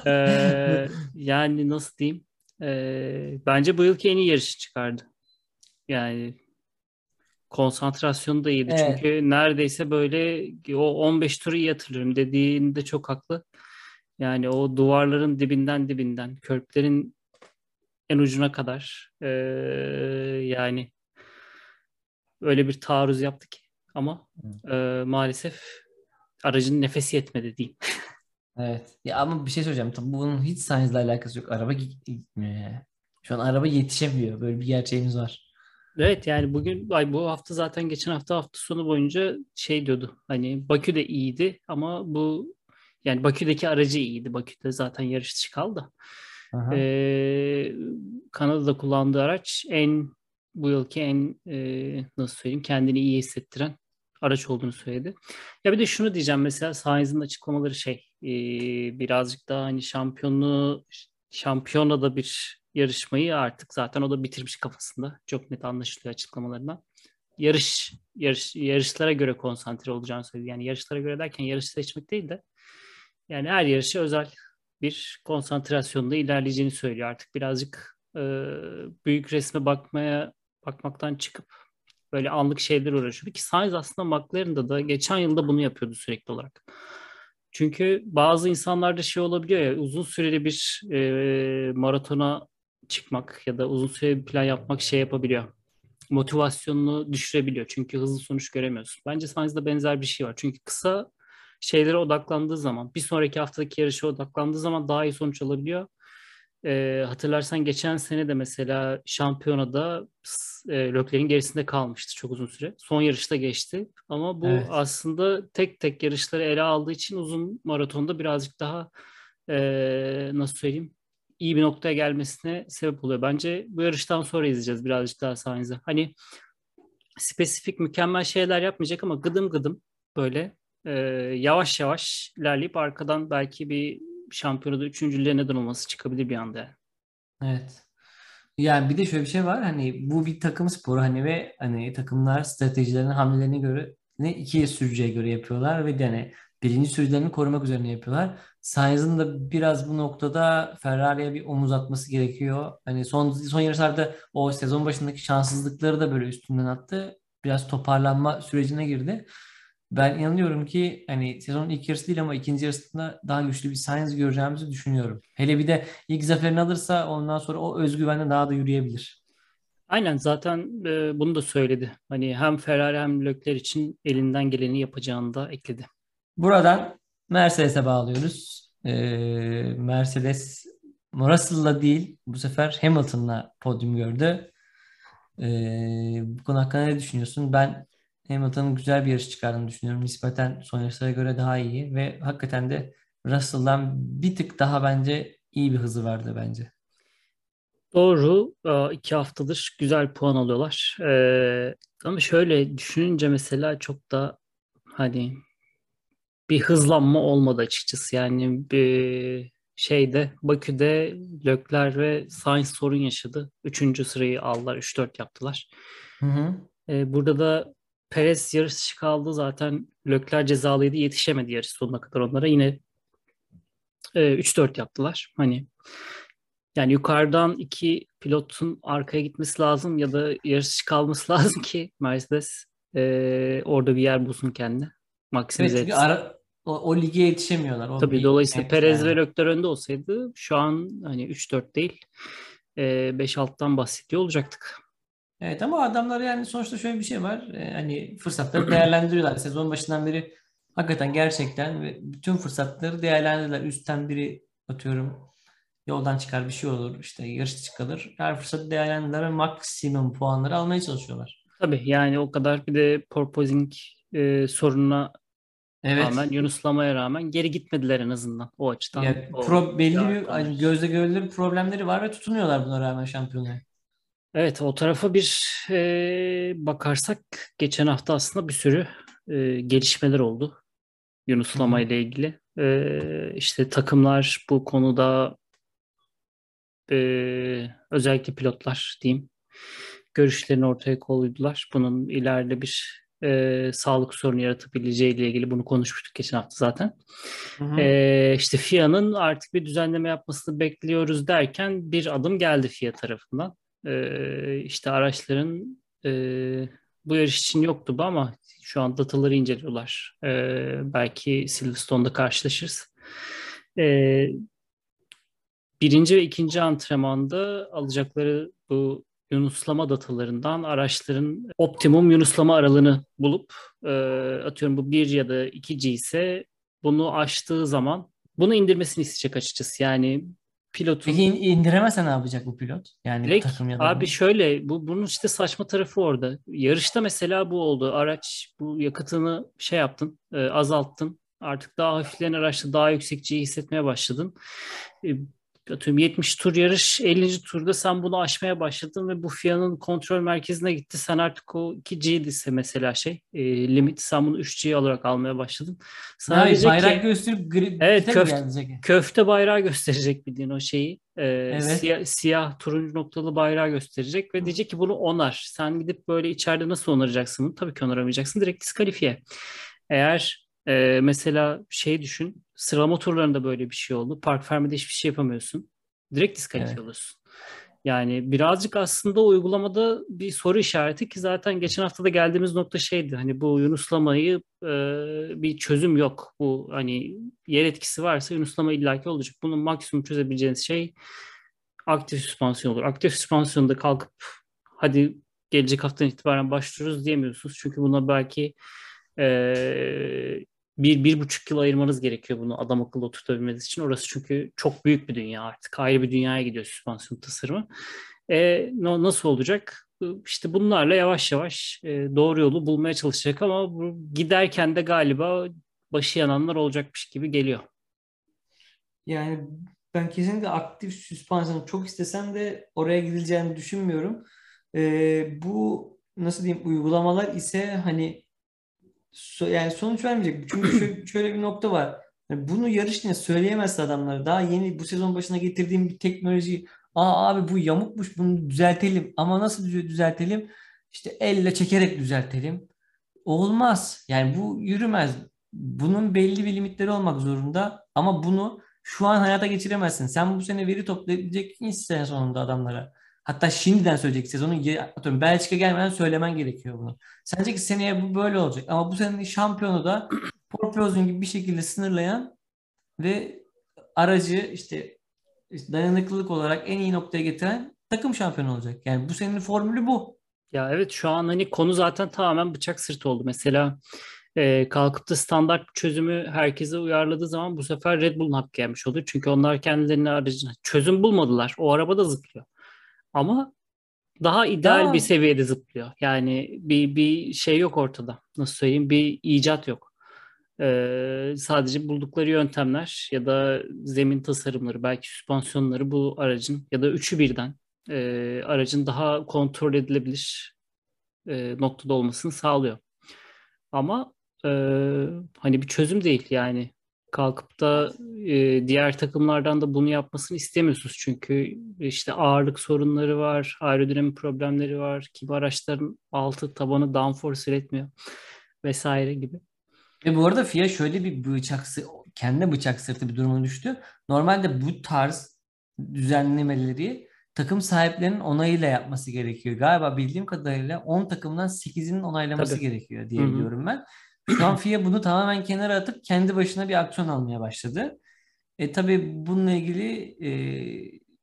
Ee, yani nasıl diyeyim? Ee, bence bu yılki en iyi yarışı çıkardı. Yani konsantrasyonu da iyiydi. Evet. Çünkü neredeyse böyle o 15 turu iyi hatırlıyorum dediğinde çok haklı. Yani o duvarların dibinden dibinden, körplerin en ucuna kadar ee, yani öyle bir taarruz yaptı ki. Ama ee, maalesef aracın nefesi yetmedi diyeyim. Evet. Ya ama bir şey söyleyeceğim. Tabii bunun hiç Sainz'le alakası yok. Araba git- gitmiyor ya. Şu an araba yetişemiyor. Böyle bir gerçeğimiz var. Evet yani bugün ay bu hafta zaten geçen hafta hafta sonu boyunca şey diyordu. Hani Bakü de iyiydi ama bu yani Bakü'deki aracı iyiydi. Bakü'de zaten yarış dışı kaldı. Aha. Ee, Kanada'da kullandığı araç en bu yılki en e, nasıl söyleyeyim kendini iyi hissettiren araç olduğunu söyledi. Ya bir de şunu diyeceğim mesela Sainz'in açıklamaları şey e, birazcık daha hani şampiyonluğu şampiyonada bir yarışmayı artık zaten o da bitirmiş kafasında. Çok net anlaşılıyor açıklamalarından. Yarış, yarış yarışlara göre konsantre olacağını söyledi. Yani yarışlara göre derken yarış seçmek değil de yani her yarışa özel bir konsantrasyonda ilerleyeceğini söylüyor. Artık birazcık e, büyük resme bakmaya bakmaktan çıkıp böyle anlık şeyler uğraşıyordu ki Sainz aslında McLaren'da da geçen yılda bunu yapıyordu sürekli olarak. Çünkü bazı insanlarda şey olabiliyor ya uzun süreli bir e, maratona çıkmak ya da uzun süreli bir plan yapmak şey yapabiliyor. Motivasyonunu düşürebiliyor. Çünkü hızlı sonuç göremiyorsun. Bence Sainz'da benzer bir şey var. Çünkü kısa şeylere odaklandığı zaman, bir sonraki haftaki yarışa odaklandığı zaman daha iyi sonuç alabiliyor. E, hatırlarsan geçen sene de mesela şampiyonada e, Leclerc'in gerisinde kalmıştı çok uzun süre. Son yarışta geçti ama bu Evet. aslında tek tek yarışları ele aldığı için uzun maratonda birazcık daha e, nasıl söyleyeyim iyi bir noktaya gelmesine sebep oluyor. Bence bu yarıştan sonra izleyeceğiz birazcık daha Sainz'i. Hani spesifik mükemmel şeyler yapmayacak ama gıdım gıdım böyle e, yavaş yavaş ilerleyip arkadan belki bir şampiyonada üçüncülüğe neden olması çıkabilir bir anda. yani. Evet. Yani bir de şöyle bir şey var hani bu bir takım sporu hani ve hani takımlar stratejilerini hamlelerine göre ne iki sürücüye göre yapıyorlar ve de hani birinci sürücülerini korumak üzerine yapıyorlar. Sainz'ın da biraz bu noktada Ferrari'ye bir omuz atması gerekiyor. Hani son son yarışlarda o sezon başındaki şanssızlıkları da böyle üstünden attı. Biraz toparlanma sürecine girdi. Ben inanıyorum ki hani sezonun ilk yarısı değil ama ikinci yarısında daha güçlü bir Sainz göreceğimizi düşünüyorum. Hele bir de ilk zaferini alırsa ondan sonra o özgüvenle daha da yürüyebilir. Aynen zaten e, bunu da söyledi. Hani hem Ferrari hem Leclerc için elinden geleni yapacağını da ekledi. Buradan Mercedes'e bağlıyoruz. Ee, Mercedes Russell'la değil bu sefer Hamilton'la podyum gördü. Ee, bu konu hakkında ne düşünüyorsun? Ben Hamilton'ın güzel bir yarış çıkardığını düşünüyorum. Nispeten son yarışlara göre daha iyi ve hakikaten de Russell'dan bir tık daha bence iyi bir hızı vardı bence. Doğru. iki haftadır güzel puan alıyorlar. E, ama şöyle düşününce mesela çok da hani bir hızlanma olmadı açıkçası. Yani bir şeyde Bakü'de Leclerc ve Sainz sorun yaşadı. Üçüncü sırayı aldılar. 3-4 yaptılar. Hı hı. E, burada da Perez yarış dışı kaldı. Zaten Leclerc cezalıydı. Yetişemedi yarış sonuna kadar onlara. Yine e, 3-4 yaptılar. Hani Yani yukarıdan iki pilotun arkaya gitmesi lazım ya da yarışçı kalması lazım ki Mercedes e, orada bir yer bulsun kendine. Maksimize Evet etsin. ara, o, o lige yetişemiyorlar. O Tabii bir dolayısıyla net Perez yani. ve Leclerc önde olsaydı şu an hani 3-4 değil e, 5-6'dan bahsediyor olacaktık. Evet ama adamlar yani sonuçta şöyle bir şey var. Ee, hani fırsatları değerlendiriyorlar. Sezon başından beri hakikaten gerçekten ve bütün fırsatları değerlendirdiler. Üstten biri atıyorum yoldan çıkar bir şey olur. işte yarış çıkarır. Her fırsatı değerlendirdiler ve maksimum puanları almaya çalışıyorlar. Tabii yani o kadar bir de porpoising e, sorununa Evet. rağmen Yunuslamaya rağmen geri gitmediler en azından o açıdan. Yani o pro, belli bir hani gözle görülür problemleri var ve tutunuyorlar buna rağmen şampiyonaya. Evet o tarafa bir e, bakarsak geçen hafta aslında bir sürü e, gelişmeler oldu Yunuslama ile ilgili. E, işte takımlar bu konuda e, özellikle pilotlar diyeyim görüşlerini ortaya koydular. Bunun ileride bir e, sağlık sorunu yaratabileceği ile ilgili bunu konuşmuştuk geçen hafta zaten. Hı hı. E, işte FIA'nın artık bir düzenleme yapmasını bekliyoruz derken bir adım geldi FIA tarafından. E, işte araçların e, bu yarış için yoktu bu ama şu an dataları inceliyorlar. E, belki Silverstone'da karşılaşırız. E, birinci ve ikinci antrenmanda alacakları bu yunuslama datalarından araçların optimum yunuslama aralığını bulup e, atıyorum bu 1 ya da 2G ise bunu aştığı zaman bunu indirmesini isteyecek açıkçası. Yani pilotun Peki in- indiremezse ne yapacak bu pilot? Yani bu Direkt takım ya da abi bu. şöyle bu bunun işte saçma tarafı orada. Yarışta mesela bu oldu. Araç bu yakıtını şey yaptın, e, azalttın. Artık daha hafifleyen araçta daha yüksek G'yi hissetmeye başladın. E, atıyorum 70 tur yarış 50. turda sen bunu aşmaya başladın ve bu FIA'nın kontrol merkezine gitti. Sen artık o 2G ise mesela şey e, limit sen bunu 3G olarak almaya başladın. Sana Hayır, bayrak ki gösterip gri, Evet, pite mi köft- gelecek? köfte bayrağı gösterecek bildiğin o şeyi. Ee, Evet. siyah, siyah turuncu noktalı bayrağı gösterecek ve diyecek ki bunu onar. Sen gidip böyle içeride nasıl onaracaksın? Tabii ki onaramayacaksın. Direkt diskalifiye. Eğer e, mesela şey düşün. Sıralama turlarında böyle bir şey oldu. Park fermede hiçbir şey yapamıyorsun. Direkt diskalifiye Evet. oluyorsun. Yani birazcık aslında uygulamada bir soru işareti ki zaten geçen hafta da geldiğimiz nokta şeydi. Hani bu Yunuslamayı e, bir çözüm yok. Bu hani yer etkisi varsa Yunuslama illaki olacak. Bunun maksimum çözebileceğiniz şey aktif süspansiyon olur. Aktif süspansiyonda kalkıp hadi gelecek haftadan itibaren başlıyoruz diyemiyorsunuz. Çünkü buna belki e, bir, bir buçuk yıl ayırmanız gerekiyor bunu adam akıllı oturtabilmeniz için. Orası çünkü çok büyük bir dünya artık. Ayrı bir dünyaya gidiyor süspansiyon tasarımı. E, no- nasıl olacak? İşte bunlarla yavaş yavaş e, doğru yolu bulmaya çalışacak ama bu, giderken de galiba başı yananlar olacakmış gibi geliyor. Yani ben kesinlikle aktif süspansiyonu çok istesem de oraya gidileceğini düşünmüyorum. Ee, bu nasıl diyeyim uygulamalar ise hani yani sonuç vermeyecek. Çünkü şöyle, şöyle bir nokta var. Yani bunu yarış yine söyleyemezse adamlara daha yeni bu sezon başına getirdiğim bir teknoloji Aa abi bu yamukmuş bunu düzeltelim ama nasıl düze- düzeltelim? İşte elle çekerek düzeltelim. Olmaz. Yani bu yürümez. Bunun belli bir limitleri olmak zorunda ama bunu şu an hayata geçiremezsin. Sen bu sene veri toplayabilecek sene sonunda adamlara. Hatta şimdiden söyleyecek sezonu ye- atıyorum Belçika gelmeden söylemen gerekiyor bunu. Sence ki seneye bu böyle olacak ama bu senenin şampiyonu da porpoising gibi bir şekilde sınırlayan ve aracı işte, işte dayanıklılık olarak en iyi noktaya getiren takım şampiyonu olacak. Yani bu senenin formülü bu. Ya evet şu an hani konu zaten tamamen bıçak sırtı oldu. Mesela e, kalkıp da standart çözümü herkese uyarladığı zaman bu sefer Red Bull'un hakkı gelmiş oluyor. Çünkü onlar kendilerine aracına çözüm bulmadılar. O araba da zıplıyor. Ama daha ideal Daha bir seviyede zıplıyor. Yani bir bir şey yok ortada. Nasıl söyleyeyim? Bir icat yok. Ee, sadece buldukları yöntemler ya da zemin tasarımları, belki süspansiyonları bu aracın ya da üçü birden e, aracın daha kontrol edilebilir e, noktada olmasını sağlıyor. Ama e, hani bir çözüm değil yani kalkıp da e, diğer takımlardan da bunu yapmasını istemiyorsunuz. Çünkü işte ağırlık sorunları var, aerodinamik problemleri var. Kimi araçların altı tabanı downforce üretmiyor vesaire gibi. Ve bu arada FIA şöyle bir bıçak sı- kendi bıçak sırtı bir duruma düştü. Normalde bu tarz düzenlemeleri takım sahiplerinin onayıyla yapması gerekiyor. Galiba bildiğim kadarıyla 10 takımdan 8'inin onaylaması Tabii. gerekiyor diye Hı hı. biliyorum ben. FIA bunu tamamen kenara atıp kendi başına bir aksiyon almaya başladı. E tabii bununla ilgili e,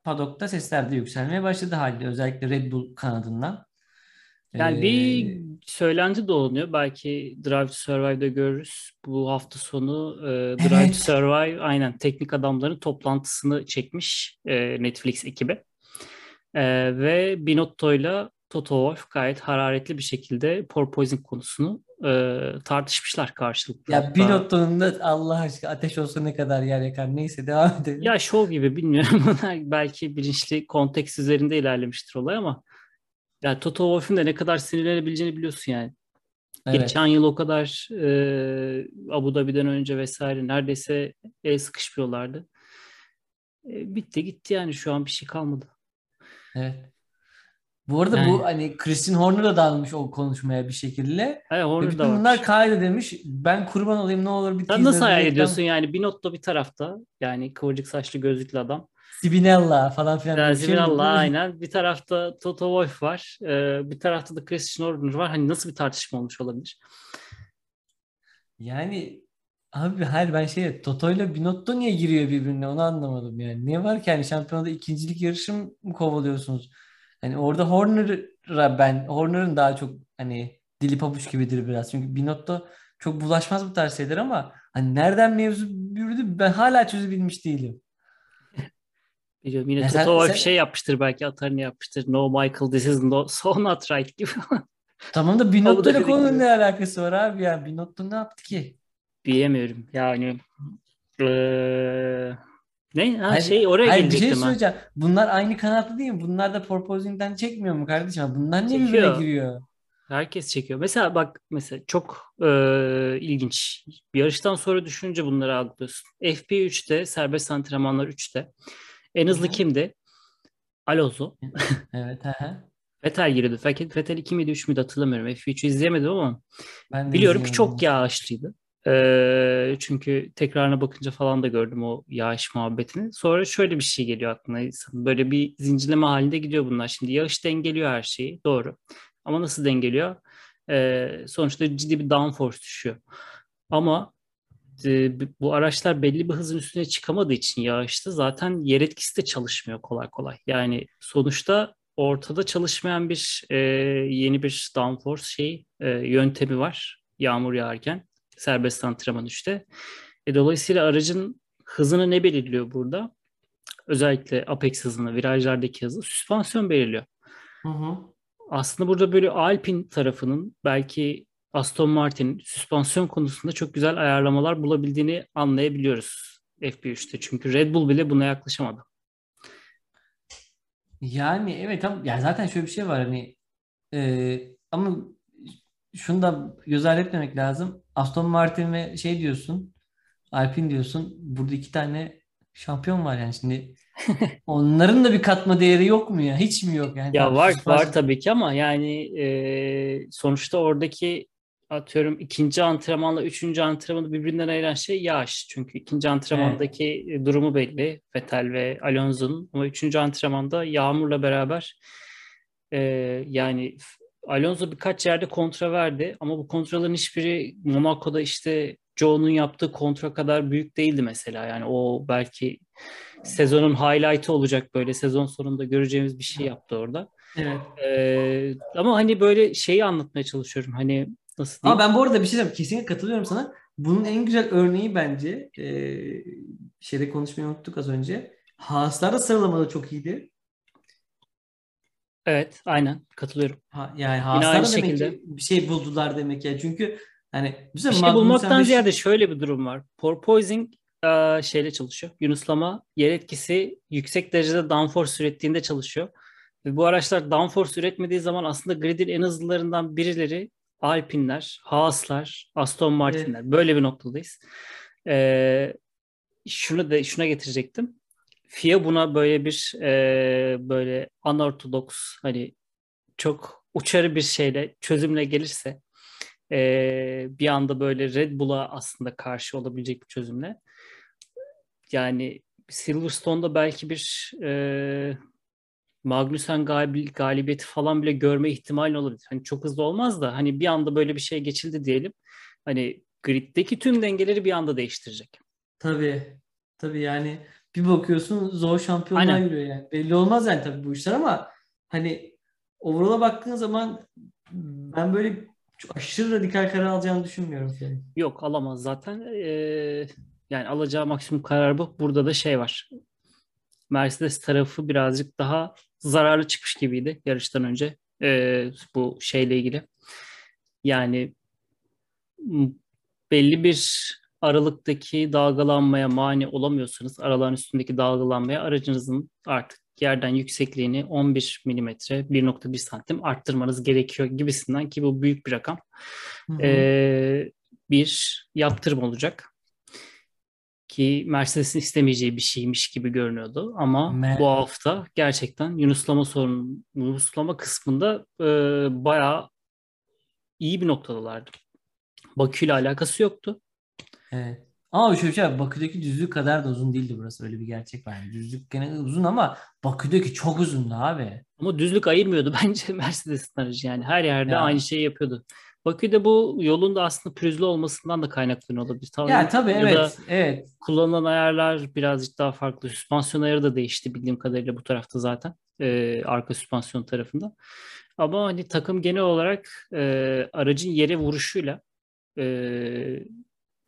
paddock'ta sesler de yükselmeye başladı haliyle özellikle Red Bull kanadından. Yani E, bir söylenti dolanıyor. Belki Drive to Survive'da görürüz. Bu hafta sonu e, Drive Evet. to Survive aynen teknik adamların toplantısını çekmiş e, Netflix ekibi. E, ve Binotto'yla Toto Wolff gayet hararetli bir şekilde porpoising konusunu e, tartışmışlar karşılıklı. ya Hatta- Binotto'nun da Allah aşkına ateş olsa ne kadar yer yakar. Neyse devam edelim. Ya şov gibi bilmiyorum. Belki bilinçli konteks üzerinde ilerlemiştir olay ama ya Toto Wolff'un da ne kadar sinirlenebileceğini biliyorsun yani. Evet. Geçen yıl o kadar e, Abu Dhabi'den önce vesaire neredeyse el sıkışmıyorlardı. E, bitti gitti yani şu an bir şey kalmadı. Evet. Bu arada Yani- bu hani Christian Horner da dalmış o konuşmaya bir şekilde. Hayır Horner bütün da bunlar kaydı demiş. Ben kurban olayım ne olur bir Sen nasıl hayal ediyorsun yani Binotto bir tarafta yani kıvırcık saçlı gözlüklü adam. Sibinella falan filan. bir şey mi? Allah aynen. Bir tarafta Toto Wolff var. e, bir tarafta da Christian Horner var. Hani nasıl bir tartışma olmuş olabilir? Yani abi hayır ben şey Toto ile Binotto niye giriyor birbirine onu anlamadım yani. Ne var ki hani şampiyonada ikincilik yarışı mı kovalıyorsunuz? Hani orada Horner'a ben Horner'ın daha çok hani dili pabuç gibidir biraz. Çünkü Binotto çok bulaşmaz bu tarz şeyler ama hani nereden mevzu yürüdü ben hala çözebilmiş değilim. Biliyorum yine Ya Toto sen- sen- şey yapmıştır belki Atari'ni yapmıştır. No Michael this is no, so not right gibi. Tamam da Binotto ile konunun ne alakası var abi ya? Binotto ne yaptı ki? Diyemiyorum yani. Eee, ne? Ha, Hayır, şey oraya hayır, bir şey söyleyeceğim. Bunlar aynı kanatlı değil mi? Bunlar da porpoising'den çekmiyor mu kardeşim? Bunlar niye birbirine giriyor? Herkes çekiyor. Mesela bak mesela çok eee, ilginç. Bir yarıştan sonra düşününce bunları algılıyorsun. FP3'te serbest antrenmanlar 3'te. En hızlı Hı. kimdi? Alonso. Evet. He. Vettel giriyordu. Fakat Vettel 2 miydi 3 müydü hatırlamıyorum. F3'ü izleyemedim ama Ben biliyorum ki çok yağışlıydı. Çünkü tekrarına bakınca falan da gördüm o yağış muhabbetini. Sonra şöyle bir şey geliyor aklına. Böyle bir zincirleme halinde gidiyor bunlar. Şimdi yağış dengeliyor her şeyi. Doğru. Ama nasıl dengeliyor? Sonuçta ciddi bir downforce düşüyor. Ama bu araçlar belli bir hızın üstüne çıkamadığı için yağışta zaten yer etkisi de çalışmıyor kolay kolay. Yani sonuçta ortada çalışmayan bir yeni bir downforce şey yöntemi var yağmur yağarken serbest antrenman işte. E, dolayısıyla aracın hızını ne belirliyor burada? Özellikle apex hızını, virajlardaki hızı süspansiyon belirliyor. Hı hı. Aslında burada böyle Alpine tarafının belki Aston Martin'in süspansiyon konusunda çok güzel ayarlamalar bulabildiğini anlayabiliyoruz FP3'te. Çünkü Red Bull bile buna yaklaşamadı. Yani evet ama yani zaten şöyle bir şey var hani e, ama şunu da göz ardı etmemek lazım. Aston Martin ve şey diyorsun Alpine diyorsun. Burada iki tane şampiyon var yani şimdi onların da bir katma değeri yok mu ya? Hiç mi yok yani? Ya var süspansiyon- var tabii ki ama yani e, sonuçta oradaki atıyorum ikinci antrenmanla üçüncü antrenmanı birbirinden ayıran şey yağış. Çünkü ikinci antrenmandaki durumu belli Vettel ve Alonso'nun ama üçüncü antrenmanda yağmurla beraber e, yani Alonso birkaç yerde kontra verdi ama bu kontraların hiçbiri Monaco'da işte Joe'nun yaptığı kontra kadar büyük değildi mesela. Yani o belki sezonun highlight'ı olacak böyle sezon sonunda göreceğimiz bir şey yaptı orada. Evet. Ee, ama hani böyle şeyi anlatmaya çalışıyorum. Hani nasıl diyeyim? Ama ben bu arada bir şey diyeyim. Kesinlikle katılıyorum sana. Bunun en güzel örneği bence e, şeyde konuşmayı unuttuk az önce. Haaslar da sıralamada çok iyiydi. Evet, aynen katılıyorum. Ha, yani aynı da demek şekilde. ki bir şey buldular demek ya. Çünkü hani bize Bir şey Magnussen bulmaktan ve- ziyade şöyle bir durum var. Porpoising e, şeyle çalışıyor. Yunuslama yer etkisi yüksek derecede downforce ürettiğinde çalışıyor. Ve bu araçlar downforce üretmediği zaman aslında gridin en hızlılarından birileri Alpine'ler, Haas'lar, Aston Martin'ler. Böyle bir noktadayız. Ee, şunu da şuna getirecektim. FIA buna böyle bir e, böyle unorthodox hani çok uçarı bir şeyle çözümle gelirse e, bir anda böyle Red Bull'a aslında karşı olabilecek bir çözümle yani Silverstone'da belki bir e, Magnussen gal- galibiyeti falan bile görme ihtimali olabilir. Hani çok hızlı olmaz da hani bir anda böyle bir şey geçildi diyelim. Hani griddeki tüm dengeleri bir anda değiştirecek. Tabii. Tabii yani bir bakıyorsun zor şampiyonlar Aynen. giriyor yani. Belli olmaz yani tabii bu işler ama hani overall'a baktığın zaman ben böyle aşırı radikal karar alacağını düşünmüyorum senin. Yok alamaz zaten. Ee, yani alacağı maksimum karar bu. Burada da şey var. Mercedes tarafı birazcık daha zararlı çıkmış gibiydi yarıştan önce ee, bu şeyle ilgili. Yani belli bir aralıktaki dalgalanmaya mani olamıyorsanız araların üstündeki dalgalanmaya aracınızın artık yerden yüksekliğini 11 milimetre 1.1 santim arttırmanız gerekiyor gibisinden ki bu büyük bir rakam. Hı hı. Ee, bir yaptırım olacak ki Mercedes'in istemeyeceği bir şeymiş gibi görünüyordu ama Me- bu hafta gerçekten Yunuslama sorun Yunuslama kısmında e, bayağı iyi bir noktadalardı. Bakü ile alakası yoktu. Evet. Ama şöyle bir şey var. Bakü'deki düzlük kadar da uzun değildi burası. Öyle bir gerçek var. Yani düzlük gene uzun ama Bakü'deki çok uzundu abi. Ama düzlük ayırmıyordu bence Mercedes'in aracı yani. Her yerde Ya. aynı şeyi yapıyordu. Bakü'de bu yolun da aslında pürüzlü olmasından da kaynaklanıyor olabilir. Tabii Ya tabii ya evet. Evet. kullanılan ayarlar birazcık daha farklı. Süspansiyon ayarı da değişti bildiğim kadarıyla bu tarafta zaten. Ee, arka süspansiyon tarafında. Ama hani takım genel olarak e, aracın yere vuruşuyla e,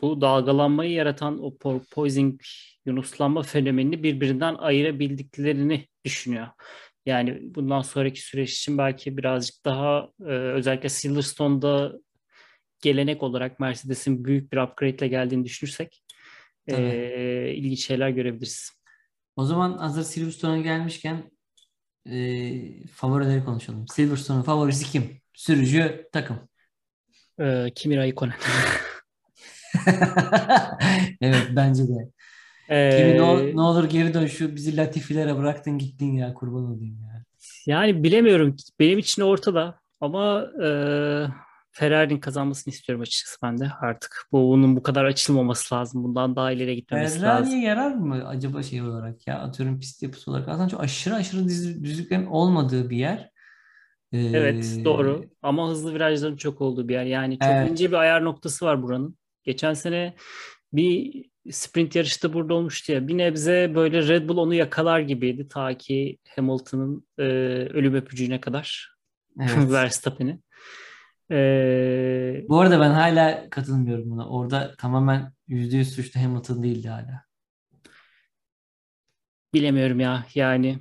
bu dalgalanmayı yaratan o porpoising yunuslanma fenomenini birbirinden ayırabildiklerini düşünüyor. Yani bundan sonraki süreç için belki birazcık daha e, özellikle Silverstone'da gelenek olarak Mercedes'in büyük bir upgrade ile geldiğini düşünürsek e, Tabii. ilginç şeyler görebiliriz. O zaman hazır Silverstone'a gelmişken e, favorileri konuşalım. Silverstone'un favorisi kim? Sürücü, takım. E, Kimi Raikkonen. Evet bence de. E, Kimi ne, ol- ne olur geri dön şu bizi latifilere bıraktın gittin ya kurban olayım ya. yani bilemiyorum. Benim için ortada ama e, Ferrari'nin kazanmasını istiyorum açıkçası ben de artık. Bu, bunun bu kadar açılmaması lazım. Bundan daha ileriye gitmemesi lazım. Ferrari'ye yarar mı acaba şey olarak ya atıyorum pist yapısı olarak aslında çok aşırı aşırı düz- düzlüklerin olmadığı bir yer. Evet Ee, doğru ama hızlı virajların çok olduğu bir yer. Yani çok Evet. ince bir ayar noktası var buranın. Geçen sene bir sprint yarışta burada olmuştu ya. Bir nebze böyle Red Bull onu yakalar gibiydi ta ki Hamilton'ın e, ölüm öpücüğüne kadar Evet. Verstappen'i. E, Bu arada ben hala katılmıyorum buna. Orada tamamen %100 suçlu Hamilton değildi hala. bilemiyorum ya yani.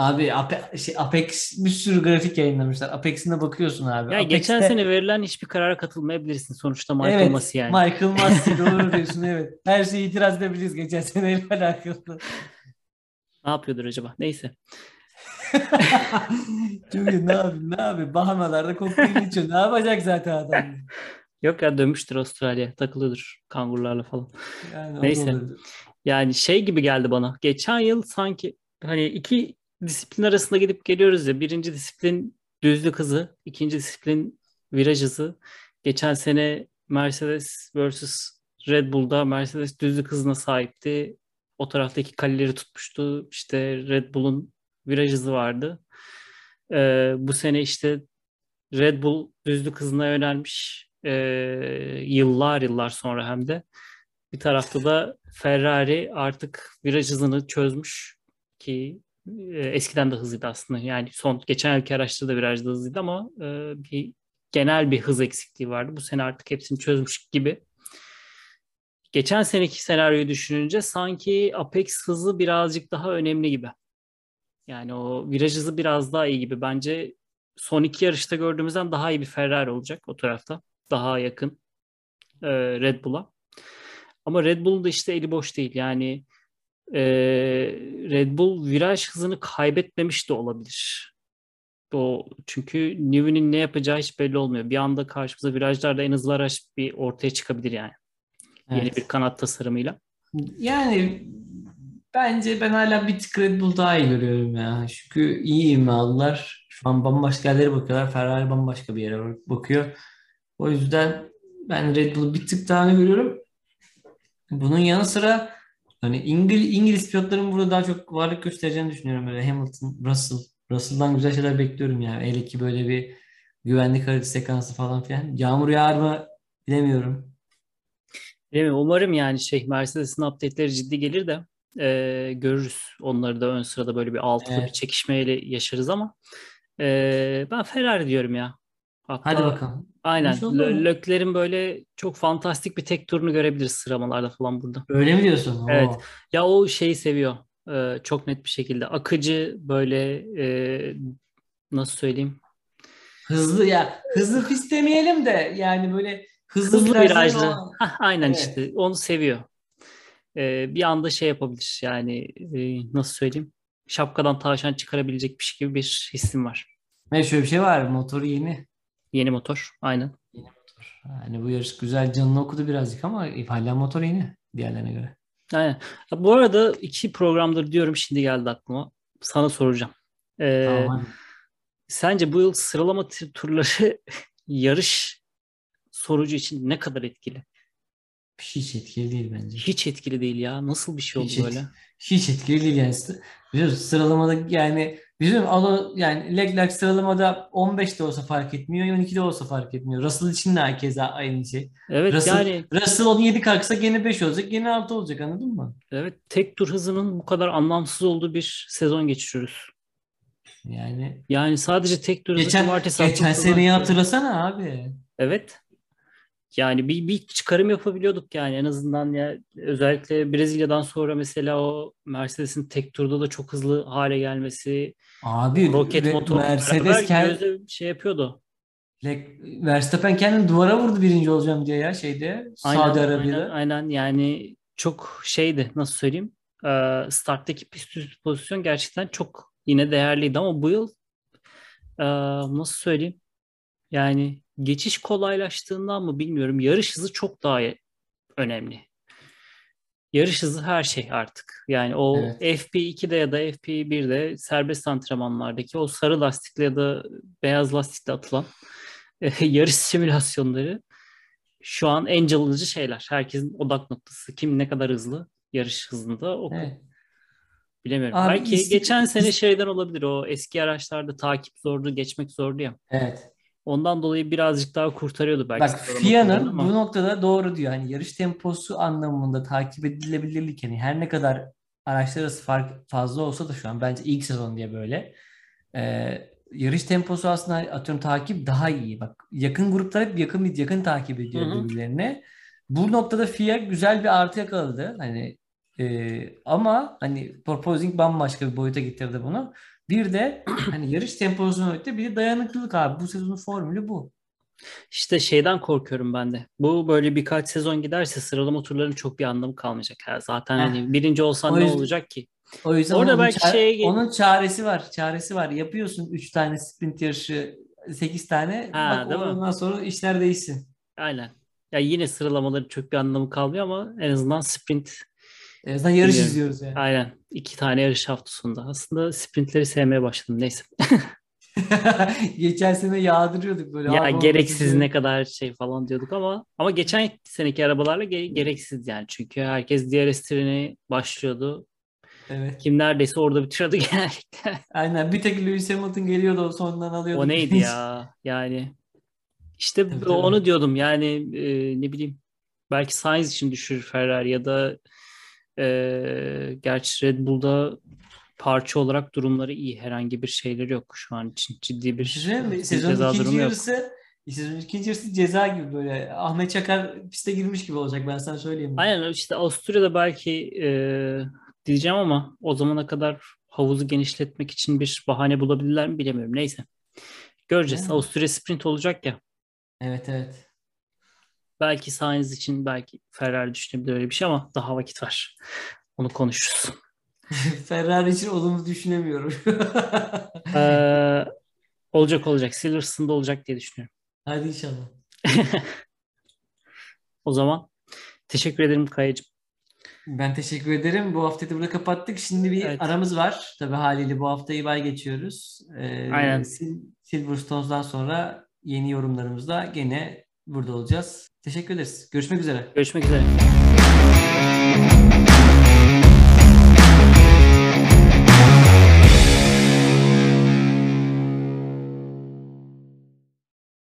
Abi Ape- şey, Apex bir sürü grafik yayınlamışlar. Apex'ine bakıyorsun abi. Ya geçen sene verilen hiçbir karara katılmayabilirsin sonuçta Michael evet, Masi yani. Michael Masi doğru diyorsun evet. Her şeyi itiraz edebiliriz geçen seneyle alakalı. Ne yapıyordur acaba? Neyse. Çünkü ne abi ne abi Bahamalarda kokteyl içiyor. Ne yapacak zaten adam? Yok ya dönmüştür Avustralya. Takılıyordur kangurlarla falan. Yani Neyse. Yani şey gibi geldi bana. Geçen yıl sanki hani iki disiplin arasında gidip geliyoruz ya. Birinci disiplin düzlük hızı, ikinci disiplin viraj hızı. Geçen sene Mercedes vs Red Bull'da Mercedes düzlük hızına sahipti. O taraftaki kaleleri tutmuştu. İşte Red Bull'un viraj hızı vardı. Ee, bu sene işte Red Bull düzlük hızına yönelmiş. Ee, yıllar yıllar sonra hem de. Bir tarafta da Ferrari artık viraj hızını çözmüş ki eskiden de hızlıydı aslında. Yani son geçen yılki araçta da virajda hızlıydı ama e, bir genel bir hız eksikliği vardı. Bu sene artık hepsini çözmüş gibi. Geçen seneki senaryoyu düşününce sanki Apex hızı birazcık daha önemli gibi. Yani o viraj hızı biraz daha iyi gibi. Bence son iki yarışta gördüğümüzden daha iyi bir Ferrari olacak o tarafta. Daha yakın e, Red Bull'a. Ama Red Bull'un da işte eli boş değil. Yani e, Red Bull viraj hızını kaybetmemiş de olabilir. O çünkü Newey'nin ne yapacağı hiç belli olmuyor. Bir anda karşımıza virajlarda en hızlı araç bir ortaya çıkabilir yani. Yeni Evet. bir kanat tasarımıyla. Yani bence ben hala bir tık Red Bull daha iyi görüyorum ya. Çünkü iyi ivme aldılar. Şu an bambaşka yerlere bakıyorlar. Ferrari bambaşka bir yere bakıyor. O yüzden ben Red Bull'u bir tık daha görüyorum. Bunun yanı sıra Hani İngiliz, İngiliz pilotların burada daha çok varlık göstereceğini düşünüyorum. Böyle Hamilton, Russell. Russell'dan güzel şeyler bekliyorum yani. Hele ki böyle bir güvenlik haritası sekansı falan filan. Yağmur yağar mı bilemiyorum. Bilmiyorum, umarım yani şey Mercedes'in update'leri ciddi gelir de e, görürüz. Onları da ön sırada böyle bir altılı bir Evet. çekişmeyle yaşarız ama e, ben Ferrari diyorum ya. Hadi Hatta bakalım. aynen İnşallah. Lö- Leclerc'in böyle çok fantastik bir tek turunu görebiliriz sıralamalarda falan burada. Öyle mi diyorsun? Evet. Oo. Ya o şeyi seviyor. e, çok net bir şekilde. Akıcı böyle e, nasıl söyleyeyim? Hızlı ya hızlı pist demeyelim de yani böyle hızlı, Hızlı virajlı. olan- Hah, aynen Evet. işte. Onu seviyor. E, bir anda şey yapabilir. Yani e, nasıl söyleyeyim? Şapkadan tavşan çıkarabilecek bir şey gibi bir hissim var. Ve şöyle bir şey var. Motoru yeni. Yeni motor. Aynen. Yani bu yarış güzel canını okudu birazcık ama hala motor yeni diğerlerine göre. Aynen. Bu arada iki programdır diyorum şimdi geldi aklıma. Sana soracağım. E, Tamam sence bu yıl sıralama turları yarış sonucu için ne kadar etkili? Hiç etkili değil bence. Hiç etkili değil ya. Nasıl bir şey oldu Hiç, et- böyle? hiç etkili değil yani. Biliyorsun sıralamada yani bizim Alo yani Leclerc sıralamada 15 de olsa fark etmiyor, 12 de olsa fark etmiyor. Russell için de herkese aynı şey. Evet Russell, yani Russell 17 kalksa gene 5 olacak, gene 6 olacak anladın mı? evet tek tur hızının bu kadar anlamsız olduğu bir sezon geçiriyoruz. Yani Yani sadece tek tur hızı geçen hafta geçen seneyi hatırlasana abi. Evet. Yani bir, bir çıkarım yapabiliyorduk yani en azından ya özellikle Brezilya'dan sonra mesela o Mercedes'in tek turda da çok hızlı hale gelmesi, Abi roket motorla Mercedes beraber kend- göze şey yapıyordu. Verstappen kendini duvara vurdu birinci olacağım diye ya şeyde Aynen, Saudi aynen, Arabia'da. aynen yani çok şeydi nasıl söyleyeyim Ee, starttaki pist üstü pozisyon gerçekten çok yine değerliydi ama bu yıl ee, nasıl söyleyeyim yani geçiş kolaylaştığından mı bilmiyorum yarış hızı çok daha önemli. Yarış hızı her şey artık. Yani o Evet. FP2'de ya da FP1'de serbest antrenmanlardaki o sarı lastikle ya da beyaz lastikle atılan yarış simülasyonları şu an en calıcı şeyler. Herkesin odak noktası. Kim ne kadar hızlı yarış hızında o Evet. bilemiyorum. Abi Belki istik- geçen sene şeyden olabilir. O eski araçlarda takip zordu, geçmek zordu ya. Evet. Ondan dolayı birazcık daha kurtarıyordu belki. Bak FIA'nın ama- bu noktada doğru diyor. Hani yarış temposu anlamında takip edilebilirlik hani her ne kadar araçlar arası fark fazla olsa da şu an bence ilk sezon diye böyle. Ee, yarış temposu aslında atıyorum takip daha iyi. Bak yakın gruplar hep yakın yakın takip ediyor Hı hı. birbirlerine. Bu noktada FIA güzel bir artı yakaladı. Hani e, ama hani proposing bambaşka bir boyuta getirdi bunu. Bir de hani yarış temposunun öte bir de dayanıklılık abi. Bu sezonun formülü bu. İşte şeyden korkuyorum ben de. Bu böyle birkaç sezon giderse sıralama turlarının çok bir anlamı kalmayacak. Ya zaten Heh. hani birinci olsan O ne yüzden- olacak ki? O yüzden Orada onun, belki ça- şeye onun çaresi var. Çaresi var. Yapıyorsun 3 tane sprint yarışı 8 tane. Ha, Bak değil mi? ondan sonra işler değişsin. Aynen. Ya yine sıralamaların çok bir anlamı kalmıyor ama en azından sprint En azından yarış Bilmiyorum. izliyoruz yani. aynen iki tane yarış hafta sonunda. Aslında sprintleri sevmeye başladım. Neyse. Geçen sene yağdırıyorduk böyle. Ya gereksiz ne kadar şey falan diyorduk ama ama geçen seneki arabalarla ge- gereksiz yani. Çünkü herkes DRS treni başlıyordu. Evet. Kim neredeyse orada bitiriyordu genellikle. Aynen. Bir tek Lewis Hamilton geliyordu o sonundan alıyordu. O neydi ya? Yani işte tabii. onu diyordum yani e, ne bileyim belki Sainz için düşürür Ferrari ya da e, gerçi Red Bull'da parça olarak durumları iyi. Herhangi bir şeyleri yok şu an için. Ciddi bir bir Sezonun ikinci durumu yok. yarısı sezonun ikinci yarısı ceza gibi böyle. Ahmet Çakar piste girmiş gibi olacak ben sana söyleyeyim. Aynen işte Avusturya'da belki e, diyeceğim ama o zamana kadar havuzu genişletmek için bir bahane bulabilirler mi bilemiyorum. Neyse. Göreceğiz. Yani. Avusturya sprint olacak ya. Evet evet. Belki Sainz için belki Ferrari düşünebilir öyle bir şey ama daha vakit var. Onu konuşuruz. Ferrari için olumlu düşünemiyorum. Ee, olacak olacak. Silverstone'da olacak diye düşünüyorum. Hadi inşallah. O zaman teşekkür ederim Kayacığım. Ben teşekkür ederim. Bu haftayı da burada kapattık. Şimdi bir Evet. aramız var. Tabii haliyle bu haftayı bay geçiyoruz. Ee, Aynen. Sil- Silverstone'dan sonra yeni yorumlarımızda gene burada olacağız. Teşekkür ederiz. Görüşmek üzere. Görüşmek üzere.